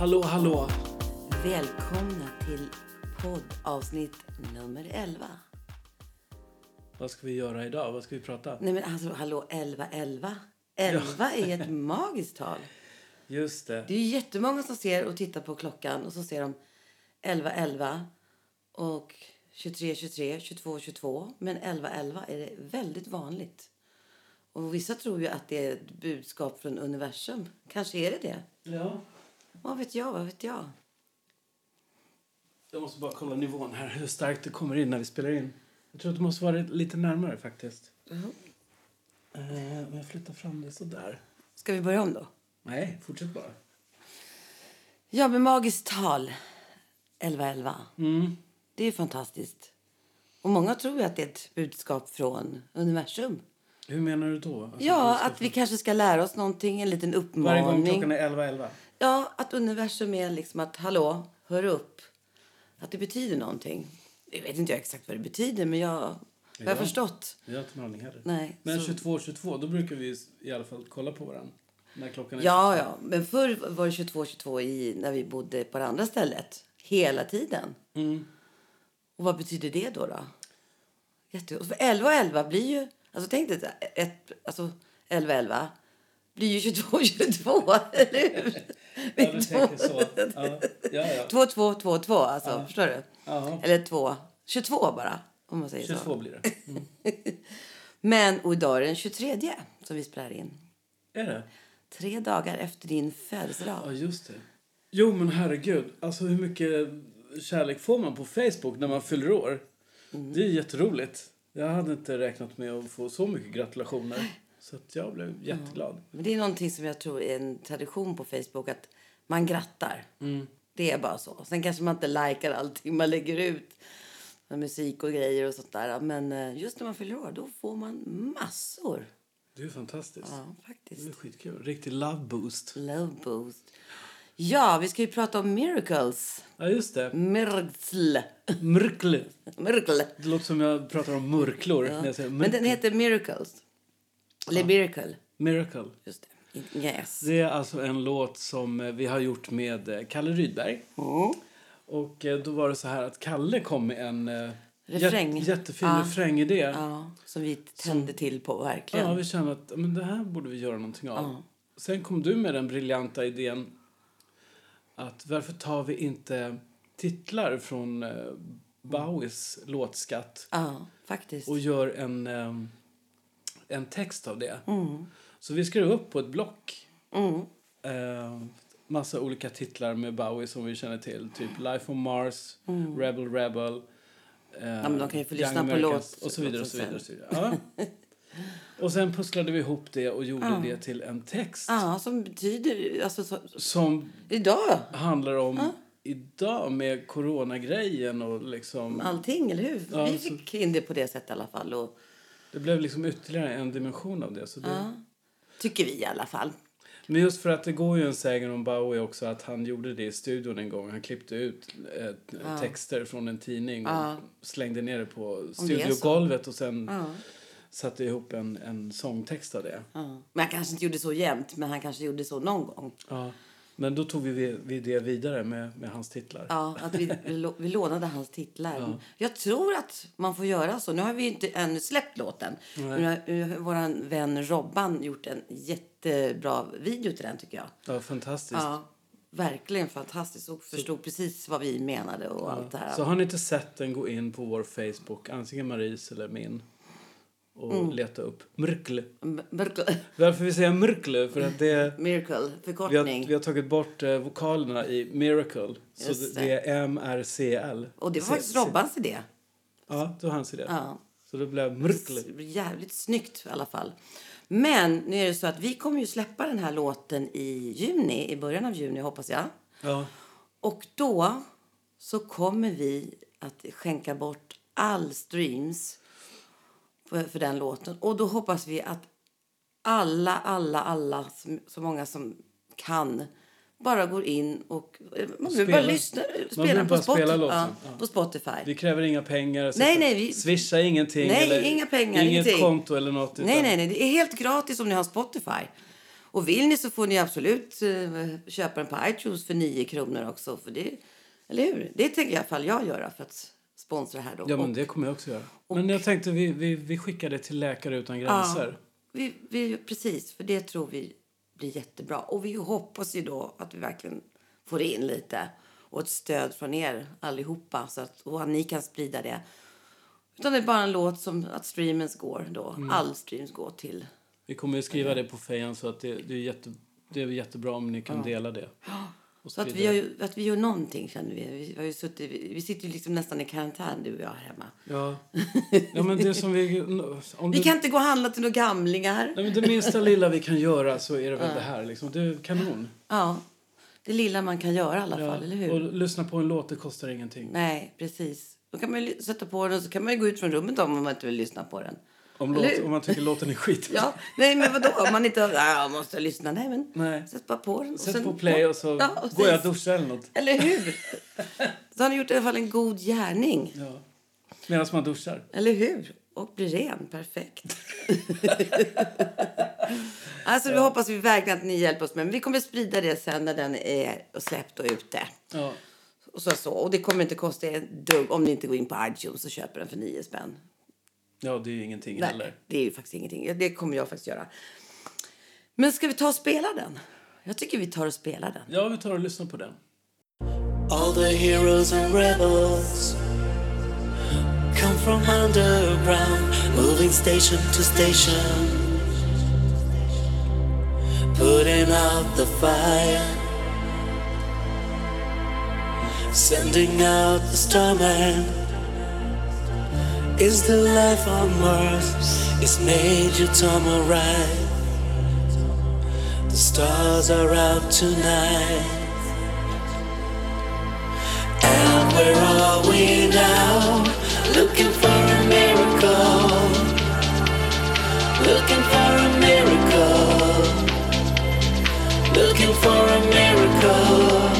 Hallå, hallå. Välkomna till poddavsnitt nummer 11. Vad ska vi göra idag? Vad ska vi prata? Nej men alltså, hallå 11, 11. 11 är ett magiskt tal. Just det. Det är jättemånga som ser och tittar på klockan och så ser de 11, 11 och 23, 23, 22, 22. Men 11, 11 är det väldigt vanligt. Och vissa tror ju att det är ett budskap från universum. Kanske är det det. Ja. Vad vet jag, vad vet jag? Jag måste bara kolla nivån här, hur starkt det kommer in när vi spelar in. Jag tror att det måste vara lite närmare faktiskt. Eh, Om jag flyttar fram det sådär. Ska vi börja om då? Nej, fortsätt bara. Ja, men magiskt tal 1111. Mm. Det är fantastiskt. Och många tror ju att det är ett budskap från universum. Hur menar du då? Alltså, Ja, att vi kanske ska lära oss någonting, en liten Varje gång uppmaning. klockan är 11.11. Ja, att universum är liksom att hallå, hör upp. Att det betyder någonting. Jag vet inte exakt vad det betyder, men jag har Ja. förstått. Jag har inte en aning heller. Nej, Men så- 22, 22, då brukar vi i alla fall kolla på varandra. När klockan är Ja, ja, men förr var det 22-22 i, när vi bodde på det andra stället. Hela tiden. Mm. Och vad betyder det då? då? Jätte... För 11 och 11 blir ju... Alltså tänk dig, ett, alltså 11 11 blir ju 22 22, eller hur? Ja, du tänker så. Ja, ja. ja. 2 2 2 2, alltså. Förstår du? Ja. Eller 2, 22 bara, om man säger 22 så. blir det. Men och idag är den 23 som vi spelar in. Är det? Tre dagar efter din födelsedag. Ja, just det. Jo, men herregud. Alltså hur mycket kärlek får man på Facebook när man fyller år? Det är jätteroligt. Jag hade inte räknat med att få så mycket gratulationer. Så jag blev jätteglad. Men det är någonting som jag tror är en tradition på Facebook att man grattar. Det är bara så. Sen kanske man inte likar allting man lägger ut musik och grejer och sånt där. Men eh, just när man fyller år, då får man massor. Det är fantastiskt. Ja, Det är faktiskt. skitkul. Riktig love boost. Love boost. Ja, vi ska ju prata om miracles. Ja, just det. Miracle. Mörkle. Miracle. Det låter som jag pratar om mörklor när jag säger Men den heter Miracles. Eller Miracle. Miracle. Just det. Yes. Det är alltså en låt som eh, vi har gjort med eh, Kalle Rydberg. Mm. Och eh, då var det så här att Kalle kom med en Refräng. jät- jättefin Ja. refrängidé. Ja. Ja, som vi tände till på, verkligen. vi kände att men det här borde vi göra någonting av. Sen kom du med den briljanta idén att varför tar vi inte titlar från Bowies låtskatt Ja, faktiskt. och gör en, eh, en text av det. Mm. Så vi skrev upp på ett block Mm. eh, massa olika titlar med Bowie som vi känner till. Typ Life on Mars, Mm. Rebel Rebel. eh, men de kan ju få lyssna på låt Och så vidare. Och, så vidare, och, så vidare. Ja. och sen pusslade vi ihop det och gjorde det till en text Ja, som betyder... Alltså, så, som idag, handlar om idag med coronagrejen och liksom... allting, eller hur? Ja, vi så- fick in det på det sättet i alla fall. Och, Det blev liksom ytterligare en dimension av det. Så det ja, tycker vi i alla fall. Men just för att det går ju en sägen om Bowie också att han gjorde det i studion en gång. Han klippte ut eh, texter från en tidning och Ja. slängde ner det på studiogolvet och sen Ja, satte ihop en, en sångtext av det. ja. Men han kanske inte gjorde så jämt, men han kanske gjorde så någon gång. Ja. Men då tog vi, vi- det vidare med, med hans titlar. Ja, att vi, vi, lå- vi lånade hans titlar. Jag tror att man får göra så. Nu har vi inte ännu släppt låten. Men nu har- vår vän Robban gjort en jättebra video till den tycker jag. Ja, fantastiskt. Ja, verkligen fantastiskt. Och förstod precis vad vi menade och allt det här. Så har ni inte sett den, gå in på vår Facebook, antingen Maries eller min. Och Mm. leta upp Mörkle. M- Miracle, Varför vi säger Mörkle? För att det miracle Vi har, förkortning. vi har tagit bort eh, vokalerna i Miracle. Så Just det, det är M-R-C-L. Och det var faktiskt Robbans idé. Ja, det var hans idé. Ja. Så det blev Mörkle. Jävligt snyggt i alla fall. Men nu är det så att vi kommer ju släppa den här låten i juni, i början av juni hoppas jag. Ja. Och då så kommer vi att skänka bort all streams för, den låten. Och då hoppas vi att alla, alla, alla, så, många som kan bara går in och eh, man bara Spela. lyssna, Man spela behöver på, bara Spotify, spela ja, Ja. på Spotify. Vi kräver inga pengar. Nej, nej, vi- Swisha ingenting. Nej, eller inga pengar, Inget ingenting. konto eller något. Nej, nej, nej. Det är helt gratis om ni har Spotify. Och vill ni så får ni absolut eh, köpa den på iTunes för 9 kronor också. För det, eller hur? Det tänker i alla fall jag göra för att sponsra här då. Ja, men Och det kommer jag också göra. Men jag tänkte vi, vi, vi skickar det till Läkare utan gränser. vi, vi, precis, för det tror vi blir jättebra. Och vi hoppas ju då att vi verkligen får in lite och ett stöd från er allihopa så att och att ni kan sprida det. Utan det är bara en låt som att streamens går då. Mm. All streams går till. Vi kommer ju skriva det på fejan så att det, det, är jätte, det är jättebra om ni kan dela det. Och Så att vi, ju- att vi gör någonting känner vi. Vi, har ju suttit, vi, sitter ju liksom nästan i karantän du och jag hemma. Ja. ja, men det som vi... Om Vi du, kan inte gå och handla till några gamlingar. nej, men det minsta lilla vi kan göra så är det väl det här. Liksom. Det är kanon. Ja, det lilla man kan göra i alla Ja. fall, eller hur? Och lyssna på en låt, det kostar ingenting. Nej, precis. Då kan man sätta på den och så kan man ju gå ut från rummet om man inte vill lyssna på den. Om, låt, om man tycker låten är skit. Ja, nej men vadå? Om man inte ja, jag måste lyssna. Nej men Nej. sätt bara på den. och Sätt sen- på play och så Ja, och går jag och duschar eller något. Eller hur? Så har ni gjort i alla fall en god gärning. Ja. Medan man duschar. Eller hur? Och blir ren. Perfekt. alltså, vi hoppas vi verkligen att ni hjälper oss med. Men vi kommer sprida det sen när den är släppt och ute. Ja. Och, så, så. och det kommer inte kosta er dugg om ni inte går in på iTunes och köper den för nio spänn. Ja, det är ju ingenting Nej, heller. det är ju faktiskt ingenting. Det kommer jag faktiskt göra. Men ska vi ta och spela den? Jag tycker vi tar och spelar den. Ja, vi tar och lyssnar på den. All the heroes and rebels come from underground, moving station to station, putting out the fire, sending out the starman. Is the life on Mars? Is Major Tom alright? The stars are out tonight. And where are we now? Looking for a miracle. Looking for a miracle. Looking for a miracle.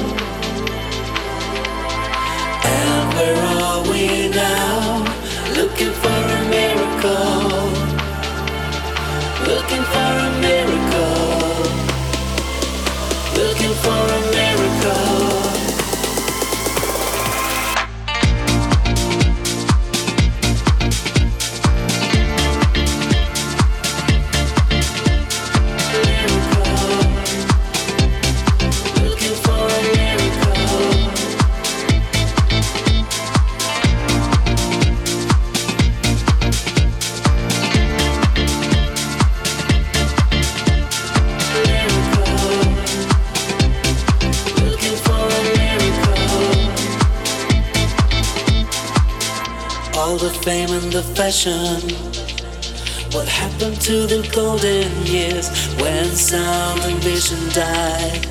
What happened to the golden years when sound and vision died?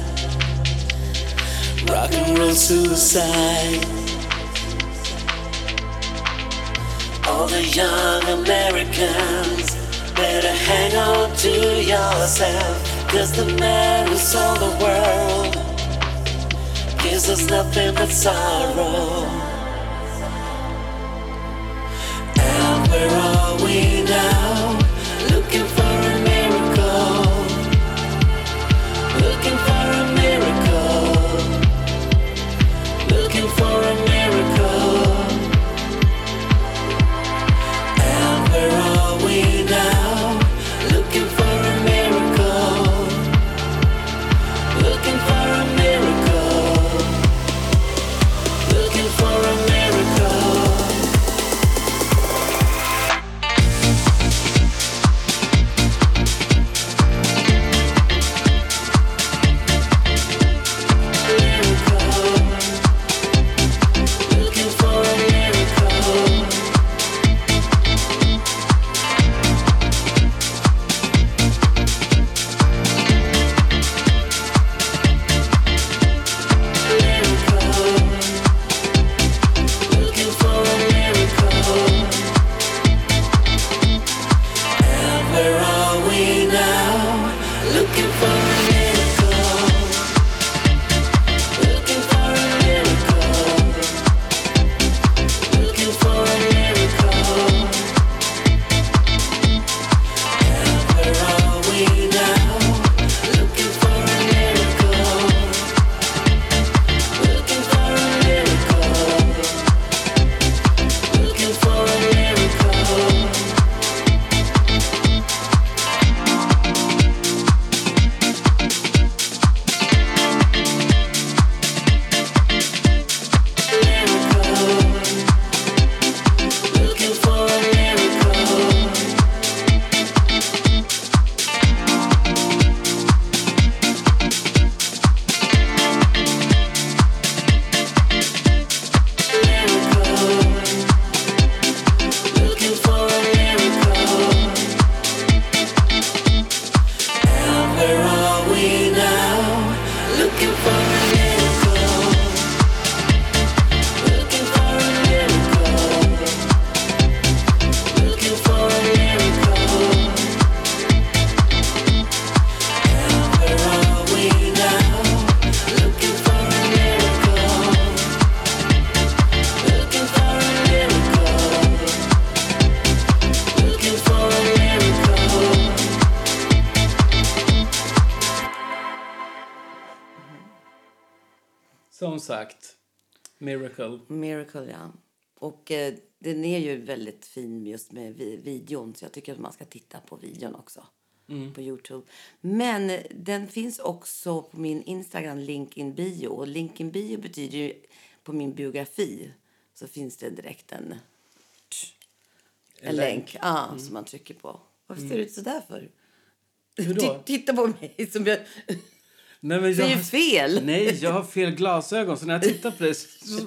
Rock and roll suicide. All the young Americans better hang on to yourself. Cause the man who saw the world gives us nothing but sorrow. Miracle. Miracle, ja. Och eh, den är ju väldigt fin just med vi- videon så jag tycker att man ska titta på videon också. På Youtube. Men eh, den finns också på min Instagram, link in bio. Och link in bio betyder ju på min biografi så finns det direkt en, en, länk, Ja, som man trycker på. Varför ser du ut så där för? Titta på mig som jag Nej, men jag, fel. nej, jag har fel glasögon. Så när jag tittar på dig så, så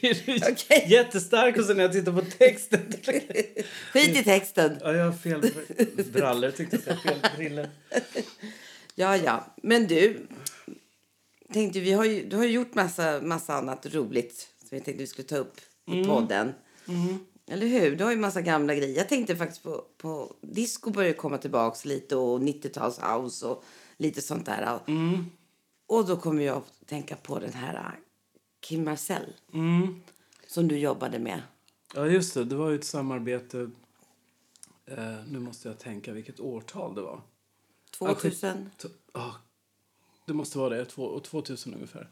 det är Okej. jättestarkt. Och sen när jag tittar på texten. Skit i texten. Ja, jag har fel brallor. Tyckte jag fel brillor. Ja, ja. Men du, tänkte, vi har ju, du har ju gjort massa, massa annat roligt som vi tänkte vi skulle ta upp i podden. Eller hur? Du har ju massa gamla grejer. Jag tänkte faktiskt på, på disco börjar ju komma tillbaks lite och 90-tals house och lite sånt där. Och då kommer jag att tänka på den här äh, Kim Marcel som du jobbade med. Ja, just det. Det var ju ett samarbete. Eh, nu måste jag tänka vilket årtal det var. 2000. T- ja, det måste vara det. Två, 2000 ungefär.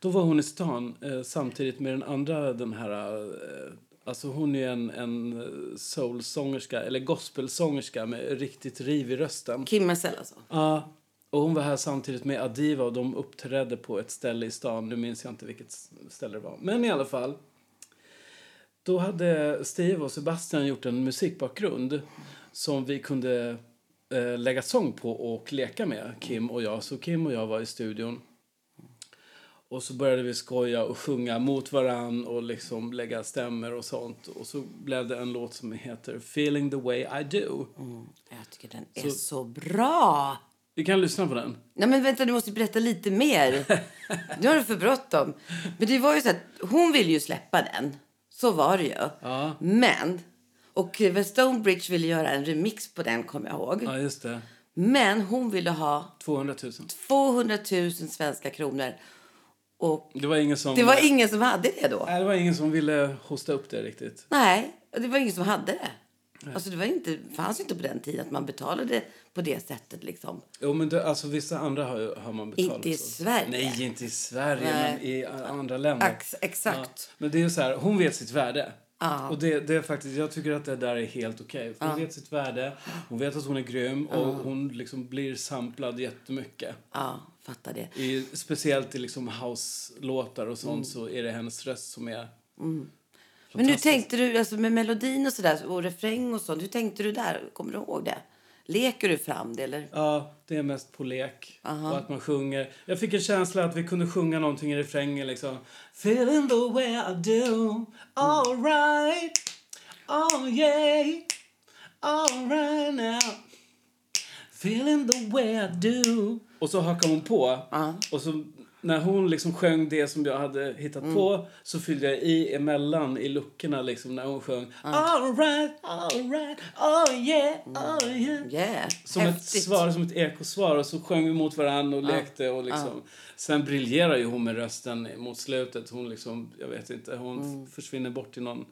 Då var hon i stan eh, samtidigt med den andra, den här... Eh, alltså hon är en, en soulsångerska, eller gospelsångerska med riktigt riv i rösten. Kim Marcel alltså. Ja, och hon var här samtidigt med Adiva och de uppträdde på ett ställe i stan. Nu minns jag inte vilket ställe det var. Men i alla fall. Då hade Steve och Sebastian gjort en musikbakgrund som vi kunde eh, lägga sång på och leka med, Kim och jag. Så Kim och jag var i studion. Och så började vi skoja och sjunga mot varann och liksom lägga stämmer och sånt. Och så blev det en låt som heter Feeling the way I do. Jag tycker den är så bra. Vi kan lyssna på den. Nej men vänta, du måste berätta lite mer. Nu har du för bråttom. Men det var ju så att hon ville ju släppa den. Så var det ju. Ja. Men, och Stonebridge ville göra en remix på den kommer jag ihåg. Ja, just det. Men hon ville ha 200 000. 200 000 svenska kronor. Och Det var ingen som... det var ingen som hade det då. Nej, det var ingen som ville hosta upp det riktigt. Nej, det var ingen som hade det. Alltså det var inte, fanns inte på den tiden att man betalade på det sättet liksom. Jo, men det, alltså, vissa andra har, har man betalat. Inte i så. Sverige. Nej, inte i Sverige, Nej. men i andra länder. Ex- exakt. Ja. Men det är ju så här, hon vet sitt värde. Ja. Och det, det är faktiskt, jag tycker att det där är helt okej. Hon vet sitt värde, hon vet att hon är grym och hon liksom blir samplad jättemycket. Ja, fattar det. I, speciellt i liksom house-låtar och sånt så är det hennes röst som är... Men hur tänkte du alltså med melodin och sådär och refräng och sånt? Hur tänkte du där? Kommer du ihåg det? Leker du fram det eller? Ja, det är mest på lek. Och att man sjunger. Jag fick en känsla att vi kunde sjunga någonting i refrängen liksom. Feeling the way I do, all right, oh yeah, all right now. Feeling the way I do. Och så hakade hon på. Och så när hon liksom sjöng det som jag hade hittat på så fyllde jag i emellan i luckorna liksom när hon sjöng all right, all right, oh yeah, oh yeah. Yeah, Som ett häftigt. svar, som ett ekosvar. Och så sjöng vi mot varandra och lekte. Och liksom. Sen briljerar ju hon med rösten mot slutet. Hon liksom, jag vet inte, hon f- försvinner bort i någon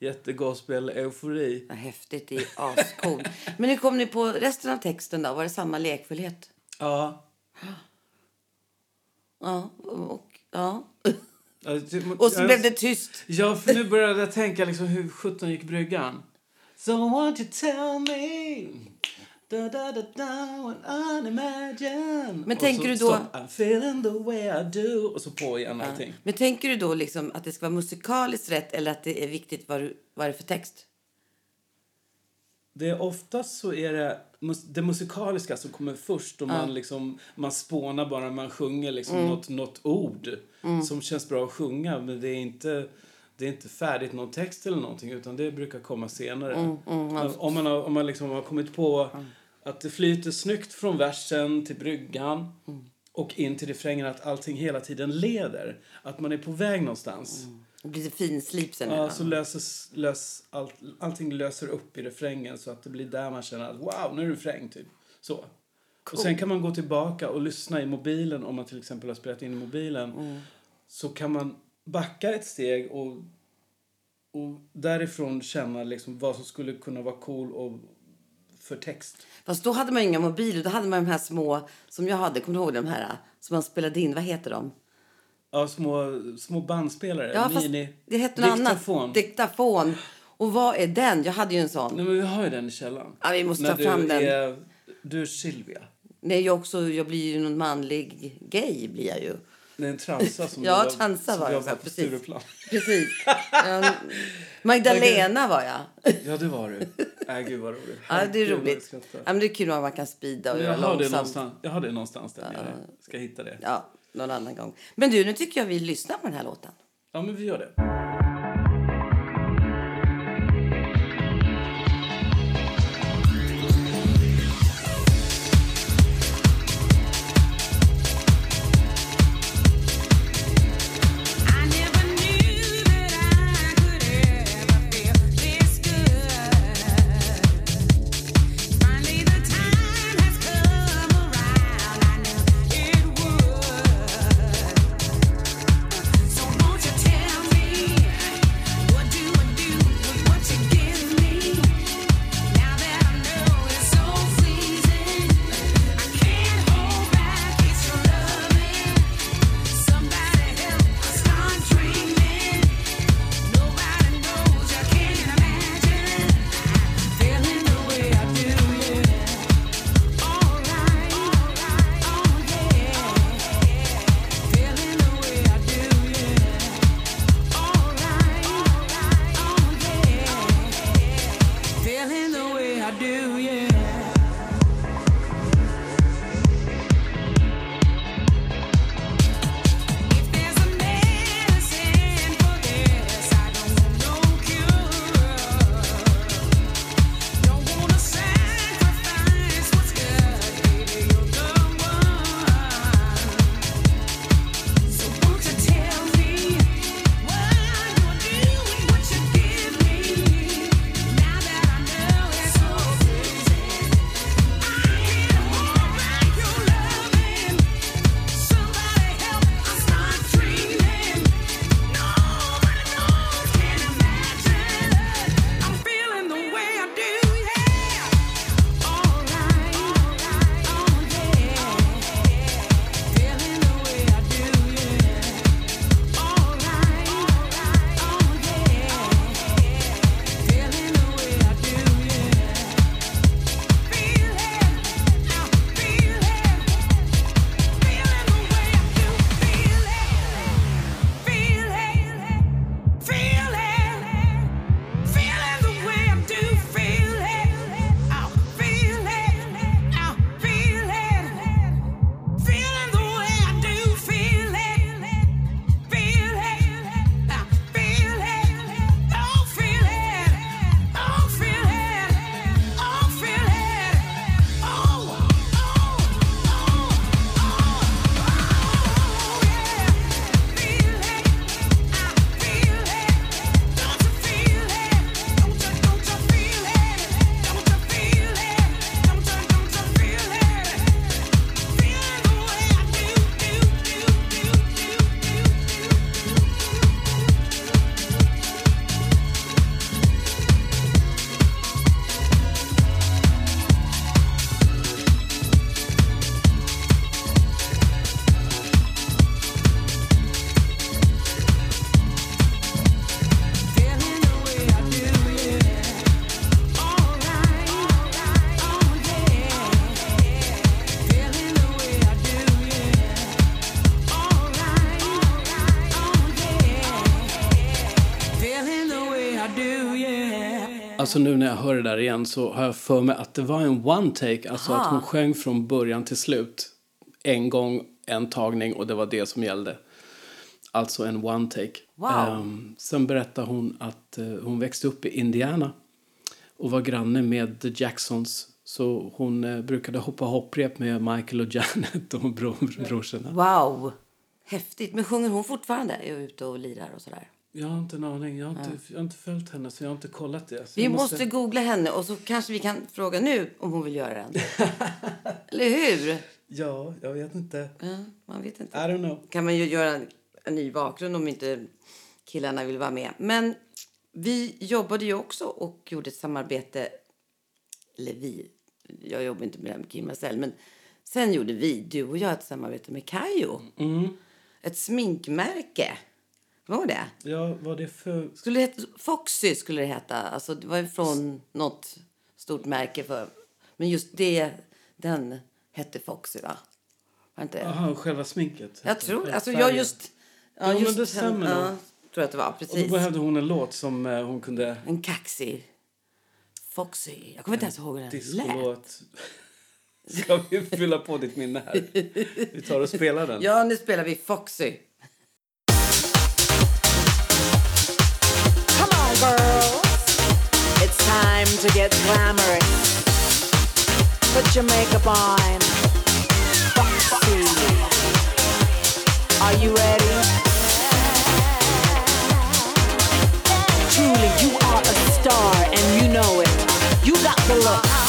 jättegospel-eufori. Häftigt, det är ascool. Men hur kom ni på resten av texten då? Var det samma lekfullhet? Ja. Ja, och, ja. Ja, och så blev det tyst. Ja, för nu började jag tänka liksom hur 17 gick bryggan. So won't you tell me da, da, da, da, what unimagine Men Och tänker så du då- stopp, I'm feeling the way I do och så på igen allting. Men tänker du då liksom att det ska vara musikaliskt rätt eller att det är viktigt vad, du, vad det är för text? Det är oftast så är det det musikaliska som kommer först och man liksom man spånar bara man sjunger liksom Mm. något, något ord som känns bra att sjunga men det är inte det är inte färdigt någon text eller någonting utan det brukar komma senare. Mm, om man har, om man liksom har kommit på att det flyter snyggt från versen till bryggan Mm. och in till refrängen att allting hela tiden leder. Att man är på väg någonstans. Det blir finslip sen. Ja, så löses, lös, allt, allting löser upp i refrängen så att det blir där man känner att wow, nu är det refräng typ. Så. Och sen kan man gå tillbaka och lyssna i mobilen om man till exempel har spelat in i mobilen. Så kan man backa ett steg och, och därifrån känna liksom vad som skulle kunna vara cool och för text. Fast då hade man inga mobiler. Då hade man de här små som jag hade. Kommer du ihåg de här som man spelade in? Vad heter de? Ja, små, små bandspelare. Ja, fast Mini. det hette något Diktafon. annat. Diktafon. Och vad är den? Jag hade ju en sån. Nej, men vi har ju den i källaren. Ja, vi måste När ta fram du den. Är, du är Silvia. Nej, jag, också, jag blir ju någon manlig gay blir jag ju. Det är en transa som Ja, jobbar- transa var jag, på precis. Stureplan. Precis. Magdalena var jag. Ja, det var du. Äh, gud vad roligt. Ja, det är jag roligt. Ja, men det är kul när man kan speeda och Men göra Jag har, det långsamt. någonstans, jag har det någonstans där nere. Ska hitta det. Ja, någon annan gång. Men du, nu tycker jag vi lyssnar på den här låten. Ja, men vi gör det. Alltså nu när jag hör det där igen så har jag för mig att det var en one take. Alltså Aha. att hon sjöng från början till slut. En gång, en tagning och det var det som gällde. Alltså en one take. Wow. Ehm, sen berättar hon att eh, hon växte upp i Indiana och var granne med The Jacksons. Så hon eh, brukade hoppa hopprep med Michael och Janet och bror, brorsorna. Wow! Häftigt. Men sjunger hon fortfarande? Är ute och lirar och sådär? Jag har inte en aning. Jag har inte, jag har inte följt henne så jag har inte kollat det. Så Vi jag måste... googla henne och så kanske vi kan fråga nu om hon vill göra den. Eller hur? Ja, jag vet inte. Ja, man vet inte. I don't know. kan man ju göra en, en ny bakgrund om inte killarna vill vara med. Men vi jobbade ju också och gjorde ett samarbete. Eller vi. Jag jobbar inte med det här med Kim Marcel. Men sen gjorde vi, du och jag, ett samarbete med Kayo. Mm. ett sminkmärke. Vad var det? Ja, vad det för... Skulle det heta, Foxy skulle det heta. Alltså, det var från något stort märke. för Men just det, den hette Foxy, va? Var inte? Jaha, själva sminket? Jag tror alltså färgen. jag just... Ja, Ja, just det stämmer ja, nog. tror att det var. Och då Precis. behövde hon en låt som eh, hon kunde... En kaxig Foxy. Jag kommer inte ens ihåg hur den lät. Discolåt. Ska vi fylla på ditt minne här? Vi tar och spelar den. Ja, nu spelar vi Foxy. Girls. It's time to get glamorous. Put your makeup on. Are you ready? Truly, you are a star and you know it. You got the look.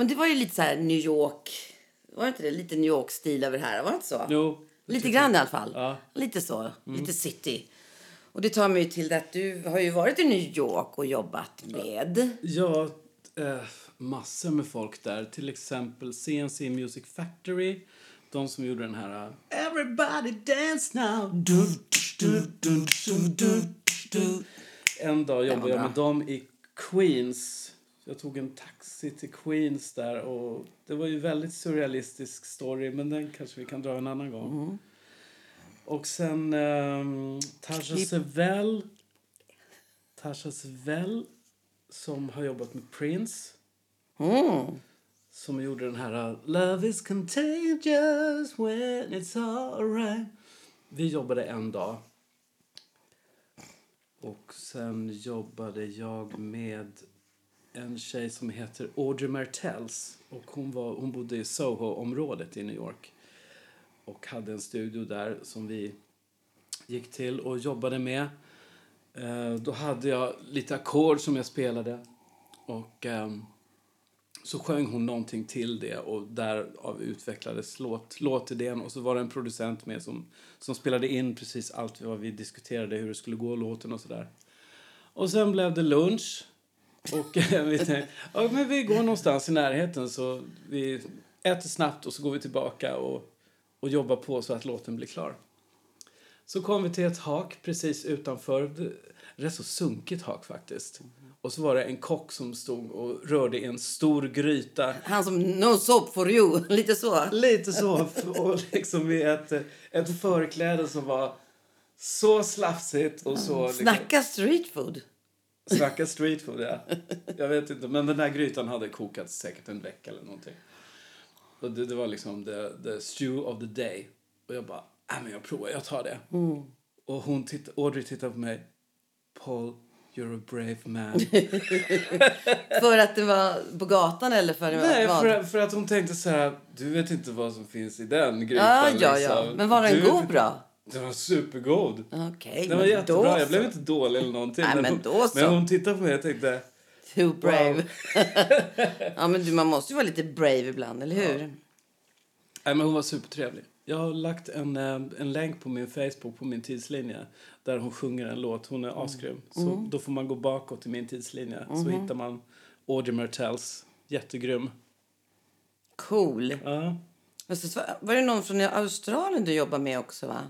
Men det var ju lite så här New York. Var det inte det? Lite New York-stil över det här. Var det inte så? Jo. Lite tycker grann i alla fall. Ja. Lite så. Lite city. Och det tar mig till att du har ju varit i New York och jobbat med... Ja, eh, massor med folk där. Till exempel CNC Music Factory. De som gjorde den här... eh, Everybody dance now. Du, du, du. En dag jobbade jag med dem i Queens. Jag tog en taxi till Queens där och det var ju väldigt surrealistisk story men den kanske vi kan dra en annan gång. Och sen um, Tasha. Sevell. Tasha Sevell som har jobbat med Prince. Mm. Som gjorde den här uh, Love is contagious when it's alright. Vi jobbade en dag. Och sen jobbade jag med en tjej som heter Audrey Martells. Och hon, var, hon bodde i Soho-området i New York. Och hade en studio där som vi gick till och jobbade med. Eh, då hade jag lite ackord som jag spelade. Och ehm, så sjöng hon någonting till det och därav utvecklades låt, låtidén. Och så var det en producent med som, som spelade in precis allt vad vi diskuterade, hur det skulle gå låten och sådär. Och sen blev det lunch. Och eh, vi ja, men vi går någonstans i närheten så vi äter snabbt och så går vi tillbaka och, och jobbar på så att låten blir klar. Så kom vi till ett hak precis utanför. Rätt så sunkigt hak faktiskt. Och så var det en kock som stod och rörde i en stor gryta. Han som no soap for you, lite så. Lite så. Och liksom i ett, ett förkläde som var så slafsigt och så... Liksom, Snacka street food. Snacka street food, ja. Jag vet inte, men den här grytan hade kokat säkert en vecka eller någonting. Och det, det var liksom the, the stew of the day. Och jag bara, äh, men jag provar, jag tar det. Och hon titt, Audrey tittar på mig. Paul, you're a brave man. För att det var på gatan eller för Nej, vad? för, för att hon tänkte så här, du vet inte vad som finns i den grytan. Ja, ja, ja. liksom. Men var den Du god bra? Den var supergod. Okej, Den var jättebra. Jag blev inte dålig eller någonting. Nej, men hon, men hon tittade på mig och tänkte, Too brave. ja, men du, man måste ju vara lite brave ibland, eller hur? Nej, men hon var supertrevlig. Jag har lagt en, eh, en länk på min Facebook, på min tidslinje, där hon sjunger en låt. Hon är asgrym. Så då får man gå bakåt i min tidslinje. Så hittar man Audrey Martels. Jättegrym. Cool. Ja. Var det någon från Australien du jobbar med också, va?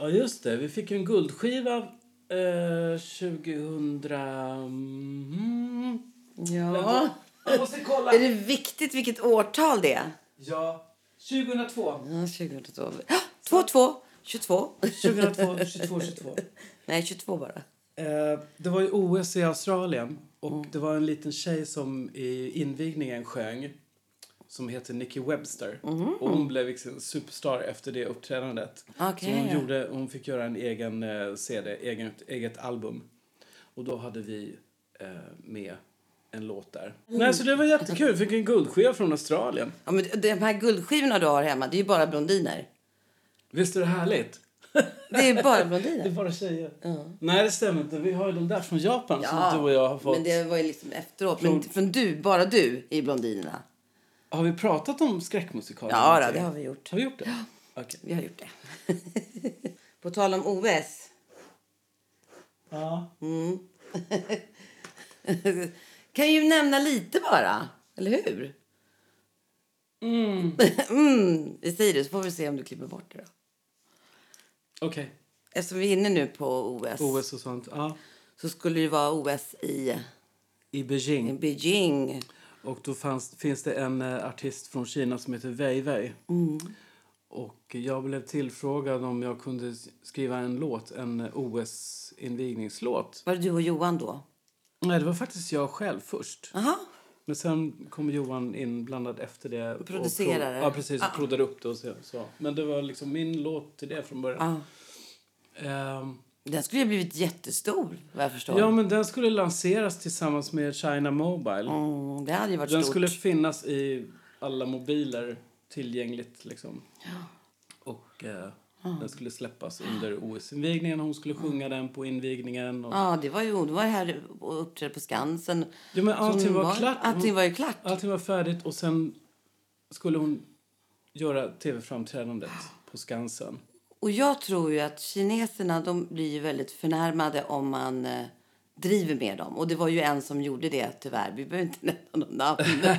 Ja, just det. Vi fick ju en guldskiva eh, 2000... Mm. Ja. Jag måste kolla. Är det viktigt vilket årtal det är? Ja, 2002. Ja, 2002. Ah, 22. 22. 2002, 22, 22. Nej, 22 bara. Eh, det var ju OS i Australien och det var en liten tjej som i invigningen sjöng som heter Nicky Webster. Och hon blev liksom superstar efter det uppträdandet. Okej, Så hon, ja. gjorde, hon fick göra en egen eh, CD, egen, eget album. Och då hade vi eh, med en låt där. Nej, så det var jättekul. Fick en guldskiva från Australien. Ja, men de här guldskivorna du har hemma, det är ju bara blondiner. Visst är det härligt? Det är bara Det är blondiner. bara tjejer. Nej, det stämmer inte. Vi har ju de där från Japan som du och jag har fått. men det var ju liksom efteråt. Men från du, bara du i blondinerna. Har vi pratat om skräckmusikalen? Ja, då, det har vi gjort. Har vi gjort det? Okej. Vi har gjort det. På tal om OS. Ja. kan ju nämna lite bara, eller hur? Mm. mm. Vi säger det så får vi se om du klipper bort det då. Okej. Eftersom vi är inne nu på OS, OS och sånt. Ja. så skulle det vara OS i, I i Beijing. Och då fanns, finns det en eh, artist från Kina som heter Wei Wei. Och jag blev tillfrågad om jag kunde skriva en låt, en eh, OS-invigningslåt. Var det du och Johan då? Nej, det var faktiskt jag själv först. Aha. Men sen kom Johan inblandad efter det. och producerade. pro- Ja, precis. Och proddade upp det och så, så. Men det var liksom min låt till det från början. Ja. Ehm, Den skulle ju ha blivit jättestor, vad jag förstår. ja, men den skulle lanseras tillsammans med China Mobile. mm, det hade ju varit Den stort. skulle finnas i alla mobiler tillgängligt liksom. Och eh, den skulle släppas under OS-invigningen. Hon skulle sjunga den på invigningen. Och... Ja, det var ju det var här och uppträdde på Skansen. Ja, men allting Som var klart. Allting var ju klart. Allting var färdigt och sen skulle hon göra tv-framträdandet på Skansen. Och jag tror ju att kineserna de blir väldigt förnärmade om man eh, driver med dem. Och det var ju en som gjorde det tyvärr. Vi behöver inte nämna någon namn.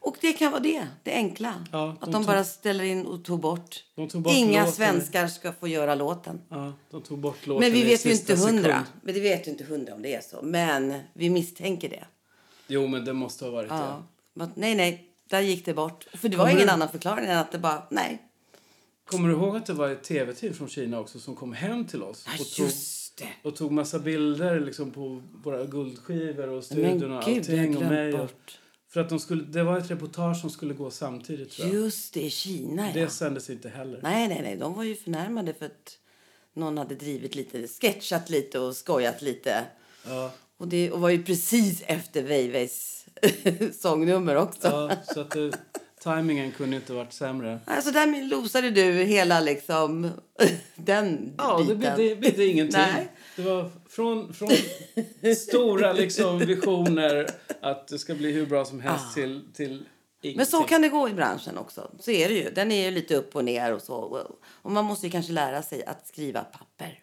och det kan vara det, det enkla. Ja, att de de tog- bara ställer in och tog bort. De tog bort Inga låten. svenskar ska få göra låten. Ja, de tog bort låten Men vi vet ju inte hundra. sekund. Men det vet ju inte hundra om det är så. Men vi misstänker det. Jo, men det måste ha varit Ja. det. Men Nej, nej, där gick det bort. För det var Kommer ingen du- annan förklaring än att det bara, nej. Kommer du ihåg att det var ett tv-team från Kina också som kom hem till oss? Och tog, och tog massa bilder liksom på våra guldskivor och studion Men och gud, allting. Och mig. Och, bort. för att de skulle, det var ett reportage som skulle gå samtidigt tror jag. Just det, Kina ja. Det sändes inte heller. Nej, nej, nej. De var ju förnärmade för att någon hade drivit lite, sketchat lite och skojat lite. Ja. Och det och var ju precis efter Weiweis sångnummer också. Ja, så att det, timingen kunde inte varit sämre. Alltså där losade du hela liksom den Ja, det biten. det bidde ingenting. Nej. Det var från, från stora liksom, visioner att det ska bli hur bra som helst till, till ingenting. Men så kan det gå i branschen också. Så är det ju. Den är ju lite upp och ner och så. Och man måste ju kanske lära sig att skriva papper.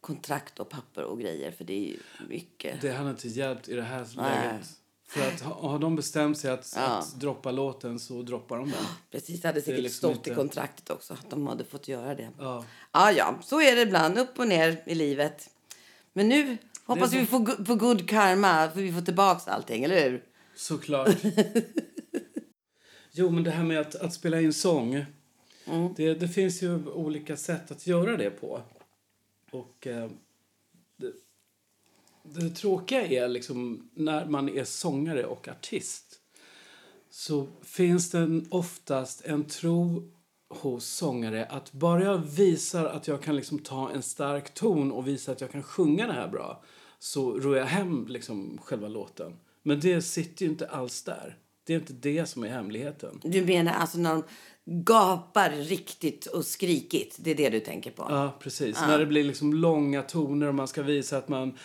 Kontrakt och papper och grejer. För det är mycket. Det hade inte hjälpt i det här Nej. läget. För att ha- har de bestämt sig att, Ja. att droppa låten så droppar de den. Precis, det hade säkert liksom stått inte- i kontraktet också. Att de hade fått göra det. Ja. Ja, ja. Så är det ibland. Upp och ner i livet. Men nu hoppas Det är vi får på good karma. För vi får tillbaka allting, eller hur? Såklart. jo, men det här med att, att spela in sång. Mm. Det, det finns ju olika sätt att göra det på. Och eh, det, det tråkiga är liksom när man är sångare och artist så finns det oftast en tro hos sångare att bara jag visar att jag kan liksom ta en stark ton och visa att jag kan sjunga det här bra så rår jag hem liksom själva låten. Men det sitter ju inte alls där. Det är inte det som är hemligheten. Du menar alltså när de gapar riktigt och skrikigt? Det är det du tänker på? Ja, precis. När det blir liksom långa toner och man ska visa att man...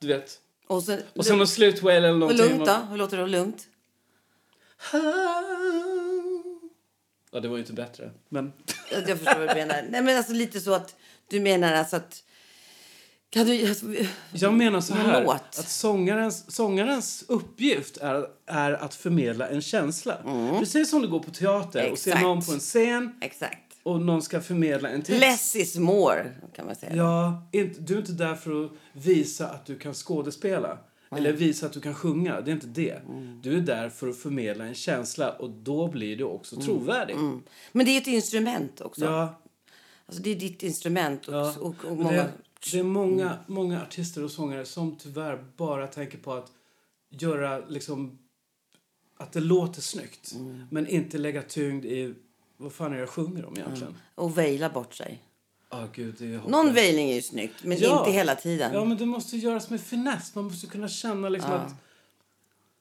Du vet. Och, sen, Och sen någon slutwail eller och någonting. lugnt då? Hur låter det lugnt? Ja, det var ju inte bättre. Men... Jag förstår vad du menar. Nej, men alltså lite så att du menar alltså att... Du... Jag menar så här, låt. att sångarens, sångarens uppgift är, är att förmedla en känsla. Precis som du går på teater och ser Mm. Exakt. någon på en scen exakt. och någon ska förmedla en text. Less is more, kan man säga. Ja, inte, du är inte där för att visa att du kan skådespela. Eller visa att du kan sjunga. Det är inte det. Mm. Du är där för att förmedla en känsla och då blir du också trovärdig. Men det är ett instrument också. Ja, Alltså, det är ditt instrument. Och, ja. och, och många... det, det är många, många artister och sångare som tyvärr bara tänker på att göra liksom att det låter snyggt. Mm. Men inte lägga tyngd i vad fan är jag sjunger om egentligen. och veila bort sig. Ja, gud, är. Någon veiling är ju snyggt, men Ja. inte hela tiden. Ja, men det måste göras med finess. Man måste kunna känna liksom att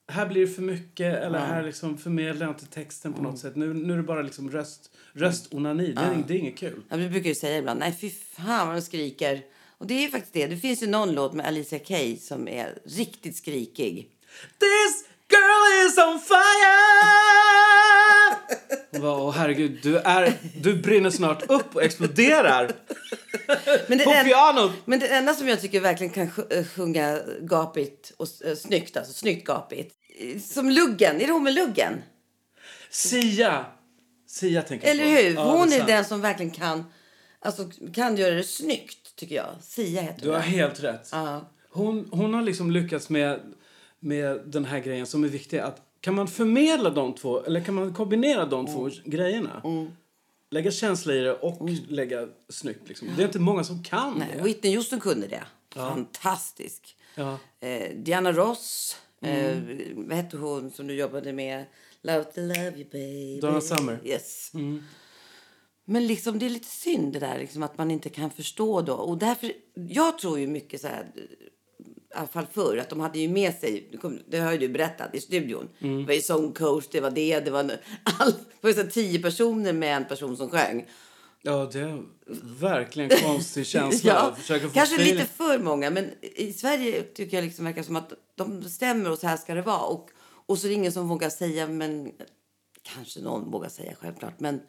här blir det för mycket eller här liksom förmedlar jag inte texten på något sätt. Nu, nu är det bara liksom röst, röstonani. Det, är, det är inget kul. Ja, vi brukar ju säga ibland, nej fy fan vad de skriker. Och det är ju faktiskt det. Det finns ju någon låt med Alicia Keys som är riktigt skrikig. This girl is on fire! Åh herregud, du, är, du brinner snart upp och exploderar Men det, på en, pianot. men det enda som jag tycker verkligen kan eh, sjunga gapigt och uh, snyggt, alltså snyggt gapigt. eh, Som Luggen, är det hon med Luggen? Sia. Sia tänker jag Eller hur? Ja, hon är, sant. den som verkligen kan, alltså, kan göra det snyggt, tycker jag. Sia heter Du har hon. helt rätt. Ja. Hon, hon har liksom lyckats med, med den här grejen som är viktig. Att kan man förmedla de två, eller kan man kombinera de två grejerna? Lägga känsla i det och lägga snyggt. Liksom. Det är inte många som kan Nej, det. Whitney Houston kunde det. Fantastisk. Ja. Eh, Diana Ross. Eh, Mm. vad hette hon som du jobbade med? Love to love you baby. Donna Summer. Mm. Men liksom, det är lite synd det där liksom, att man inte kan förstå då. Och därför, jag tror ju mycket så här, i alla fall förr, att de hade ju med sig, det har ju du berättat i studion. Mm. Det var ju sångcoach, det var det, det var, all, det var så tio personer med en person som sjöng. ja, det är verkligen konstig känsla. få kanske feeling. lite för många, men i Sverige tycker jag liksom verkar som att de bestämmer och så här ska det vara. Och, och så är det ingen som vågar säga, men kanske någon vågar säga självklart. Men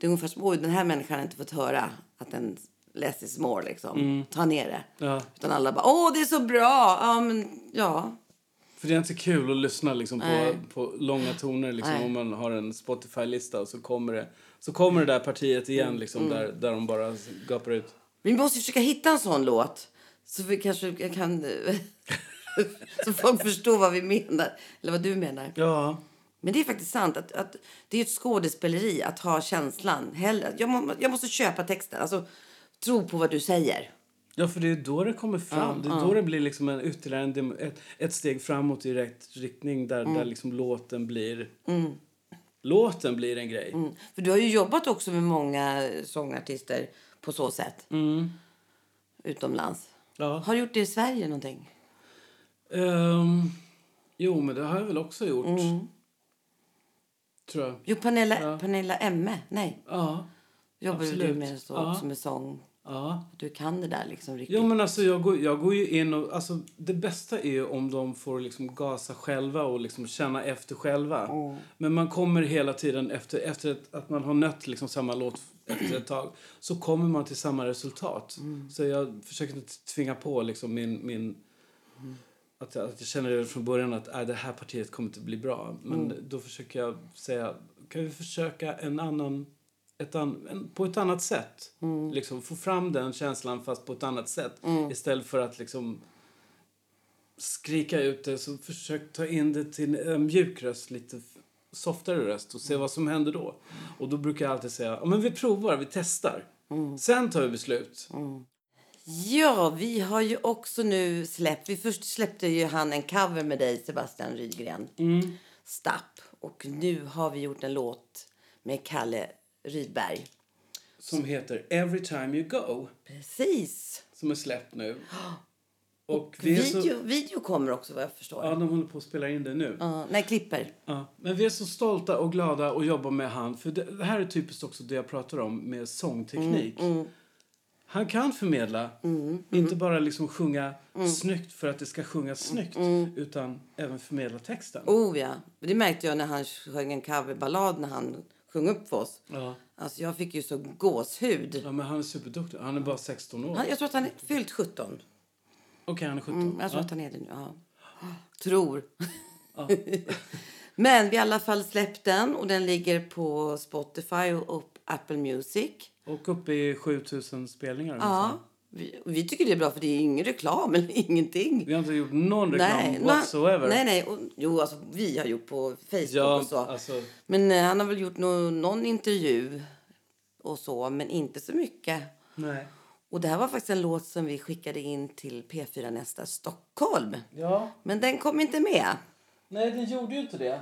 det är ungefär som, oj den här människan har inte fått höra att en less is more liksom. Ta ner det. Ja. Utan alla bara, åh det är så bra! Ja men ja. För det är inte kul att lyssna liksom, på, på långa toner liksom, Nej. om man har en Spotify-lista och så kommer det, så kommer det där partiet igen Mm. liksom, där, där de bara gapar ut. Vi måste försöka hitta en sån låt. Så vi kanske kan... så folk förstår vad vi menar. Eller vad du menar. Ja, Men det är faktiskt sant. att, att Det är ett skådespeleri att ha känslan. Hellre, jag, må, jag måste köpa texten. Alltså, tro på vad du säger. Ja, för det är då det kommer fram. det är då det blir liksom en, ytterligare en, ett, ett steg framåt i rätt riktning där, där liksom låten blir... Låten blir en grej. Mm. För du har ju jobbat också med många sångartister på så sätt. utomlands. Ja. Har du gjort det i Sverige någonting? Ehm, jo, men det har jag väl också gjort. Mm. Tror jag. Jo, Pernilla, Ja. Pernilla Emme. Nej, Ja. jobbar du Absolut. med så Ja. med sång? ja. Du kan det där liksom riktigt. Jo, men alltså jag går, jag går ju in och... Alltså, det bästa är ju om de får liksom gasa själva och liksom känna efter själva. Men man kommer hela tiden efter, efter ett, att man har nött liksom samma låt efter ett tag så kommer man till samma resultat. Så jag försöker inte tvinga på liksom min... min att, jag, att jag känner redan från början att äh, det här partiet kommer inte bli bra. Men då försöker jag säga, kan vi försöka en annan ett an, en, på ett annat sätt. Liksom, få fram den känslan fast på ett annat sätt. Istället för att liksom skrika ut det så försök ta in det till en mjuk röst, lite softare röst och se vad som händer då. Och då brukar jag alltid säga, ja men vi provar, vi testar. Sen tar vi beslut. Ja, vi har ju också nu släppt... Vi först släppte ju han en cover med dig, Sebastian Rydgren. Mm. Stapp. Och nu har vi gjort en låt med Kalle Rydberg. Som heter Every time you go. Precis. Som är släppt nu. Och är Video, så, video kommer också vad jag förstår. ja, de håller på att spela in det nu. Ja, nej, klipper. Ja, men vi är så stolta och glada att jobba med han. För det, det här är typiskt också det jag pratar om med sångteknik. Han kan förmedla, inte bara liksom sjunga snyggt för att det ska sjungas snyggt, utan även förmedla texten. Oh ja, det märkte jag när han sjöng en coverballad när han sjöng upp för oss. Ja. Alltså jag fick ju så gåshud. ja, men han är superduktig. Han är bara 16 år. Han, jag tror att han är fyllt 17. Okej, han är 17. Mm, jag tror ja. att han är det nu. Ja. Tror. Men vi har i alla fall släppt den och den ligger på Spotify och Apple Music. Och uppe i 7000 spelningar ungefär. Ja, vi, vi tycker det är bra för det är ingen reklam eller ingenting. Vi har inte gjort någon reklam nå- whatsoever. nej, nej. Och, jo, alltså vi har gjort på Facebook Ja, och så. alltså, Men eh, han har väl gjort nå- någon intervju och så, men inte så mycket. nej. Och det här var faktiskt en låt som vi skickade in till P4 Nästa Stockholm. Ja, Men den kom inte med. nej den gjorde ju inte det.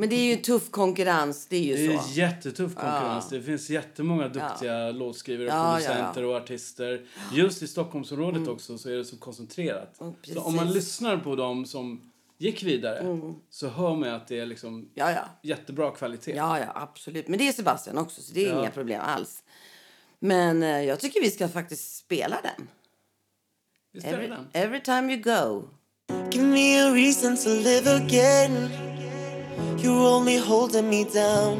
Men det är ju tuff konkurrens, det är ju Det är så. jättetuff konkurrens. Ja. Det finns jättemånga duktiga låtskrivare, Ja, ja, producenter ja. och artister. Just i Stockholmsområdet också så är det så koncentrerat. Mm, så om man lyssnar på dem som gick vidare så hör man att det är liksom Ja, ja. jättebra kvalitet. Ja, ja, absolut. Men det är Sebastian också, så det är Ja. inga problem alls. Men eh, jag tycker vi ska faktiskt spela den. Visst Every, den? every time you go. Give me a reason to live again. You're only holding me down.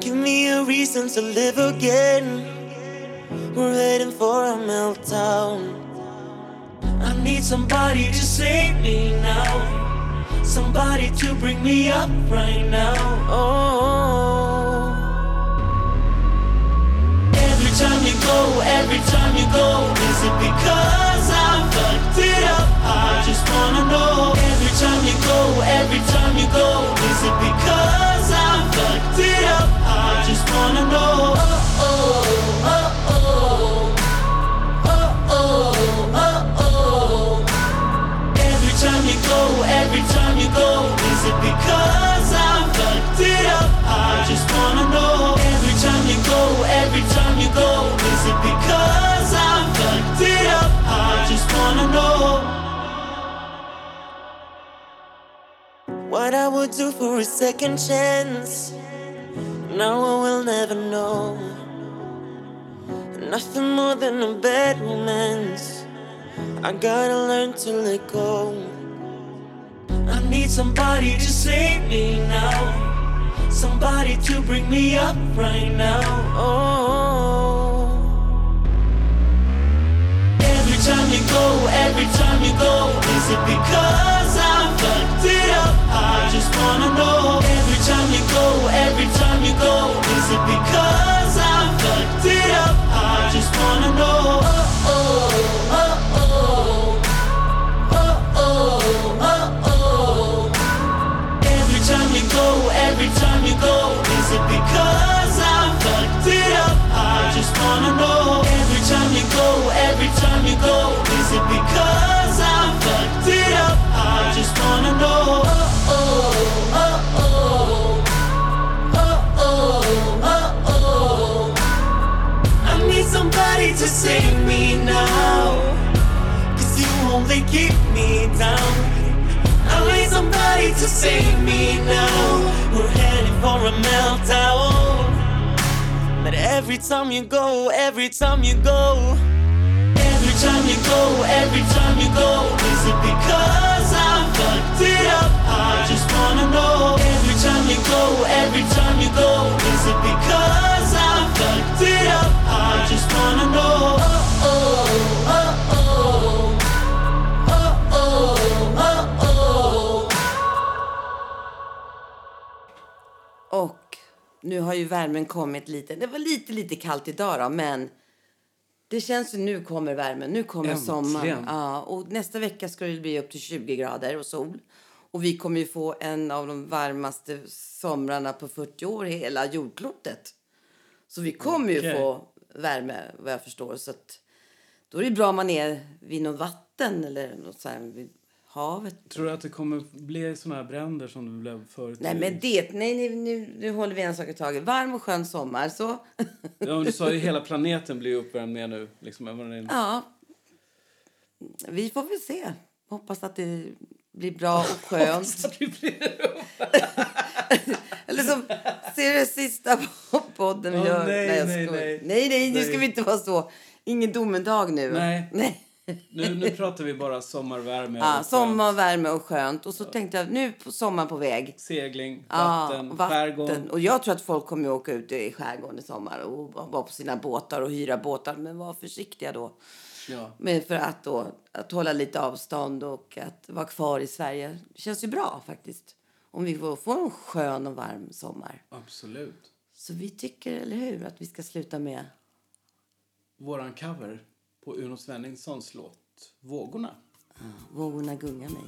Give me a reason to live again. We're heading for a meltdown. I need somebody to save me now. Somebody to bring me up right now. Oh. Every time you go, every time you go, is it because I fucked it up? I just wanna know. Every time you go, every time you go, is it because I fucked it up? I just wanna know. Oh, oh would do for a second chance. Now I will never know. Nothing more than a bad romance. I gotta learn to let go. I need somebody to save me now. Somebody to bring me up right now. Oh. Time you go, every time you go, is it because I fucked it up? I just wanna know. Every time you go, every time you go, is it because I fucked it up? I just wanna know. Oh oh, oh oh. Oh oh, oh oh. Every time you go, every time you go, is it because I fucked it up? I just wanna know time you go? Is it because I fucked it up? I just wanna know. Oh, oh, oh, oh. Oh, oh, oh, oh. I need somebody to save me now. Cause you only keep me down. I need somebody to save me now. We're heading for a meltdown. But every time you go, every time you go. Time you go, every time you go, is it because I fucked it up? I just wanna know. Every time you go, every time you go, is it because I fucked it up? I just wanna know. Oh oh oh oh. Oh oh oh oh. Och nu har ju värmen kommit lite. Det var lite, lite kallt idag då, men det känns ju nu kommer värmen. Nu kommer Äntligen. sommaren. Ja, och nästa vecka ska det bli upp till 20 grader och sol. Och vi kommer ju få en av de varmaste somrarna på 40 år hela jordklotet. Så vi kommer ju Okej. få värme vad jag förstår. Så att, då är det bra om man är vid något vatten eller något så här, vid havet. Tror du att det kommer bli såna här bränder som det blev förut? Nej, men det, nej, nej nu, nu håller vi en sak i taget. Varm och skön sommar, så... Ja, men du sa ju hela planeten blir uppvärmd mer nu. Liksom, ja. Vi får väl se. Hoppas att det blir bra och skönt. Eller som ser det sista på podden vi Åh, gör. nej, nej, nej. nej, nej, nu ska vi inte vara så. Ingen domedag nu. Nej. nej. Nu, nu pratar vi bara sommarvärme. Ja, och sommar, värme och skönt. Och så tänkte jag, nu på sommaren på väg. Segling, Ja, vatten, och vatten. skärgård. Och jag tror att folk kommer att åka ut i skärgården i sommar och vara på sina båtar och hyra båtar. Men var försiktiga då. Ja. Men för att, då, att hålla lite avstånd och att vara kvar i Sverige. Det känns ju bra faktiskt. Om vi får, får en skön och varm sommar. Absolut. Så vi tycker, eller hur, att vi ska sluta med... Våran cover på Uno Svenningssons låt Vågorna. Vågorna gungar mig.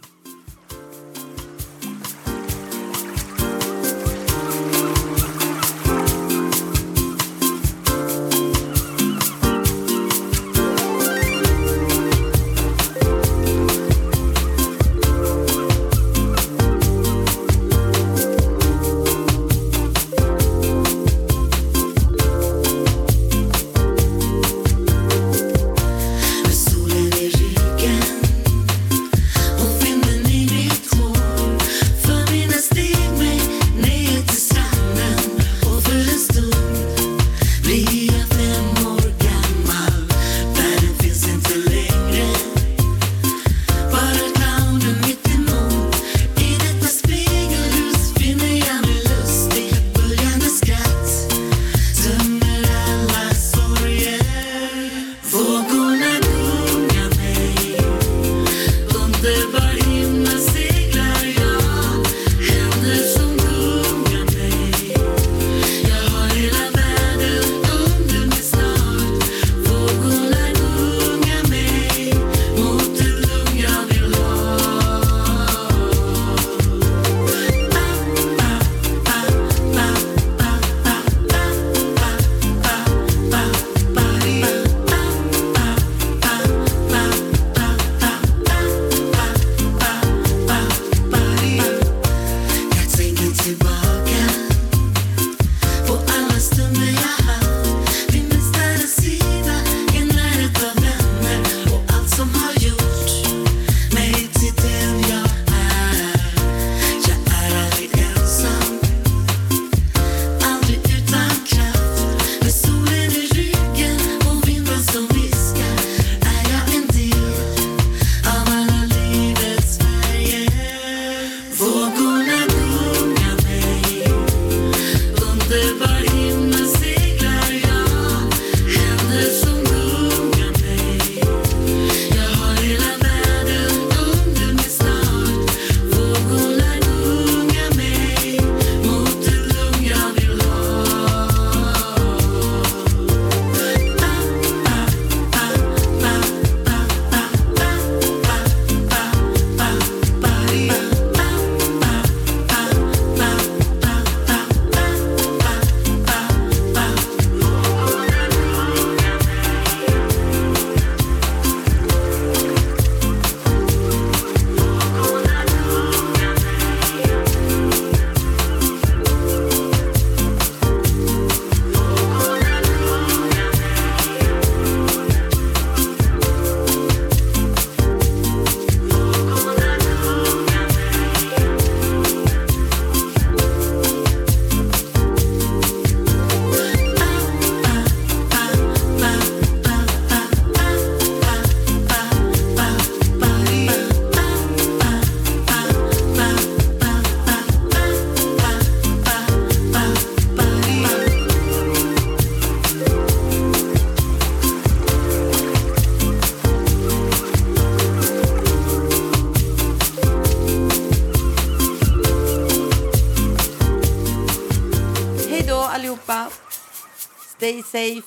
safe.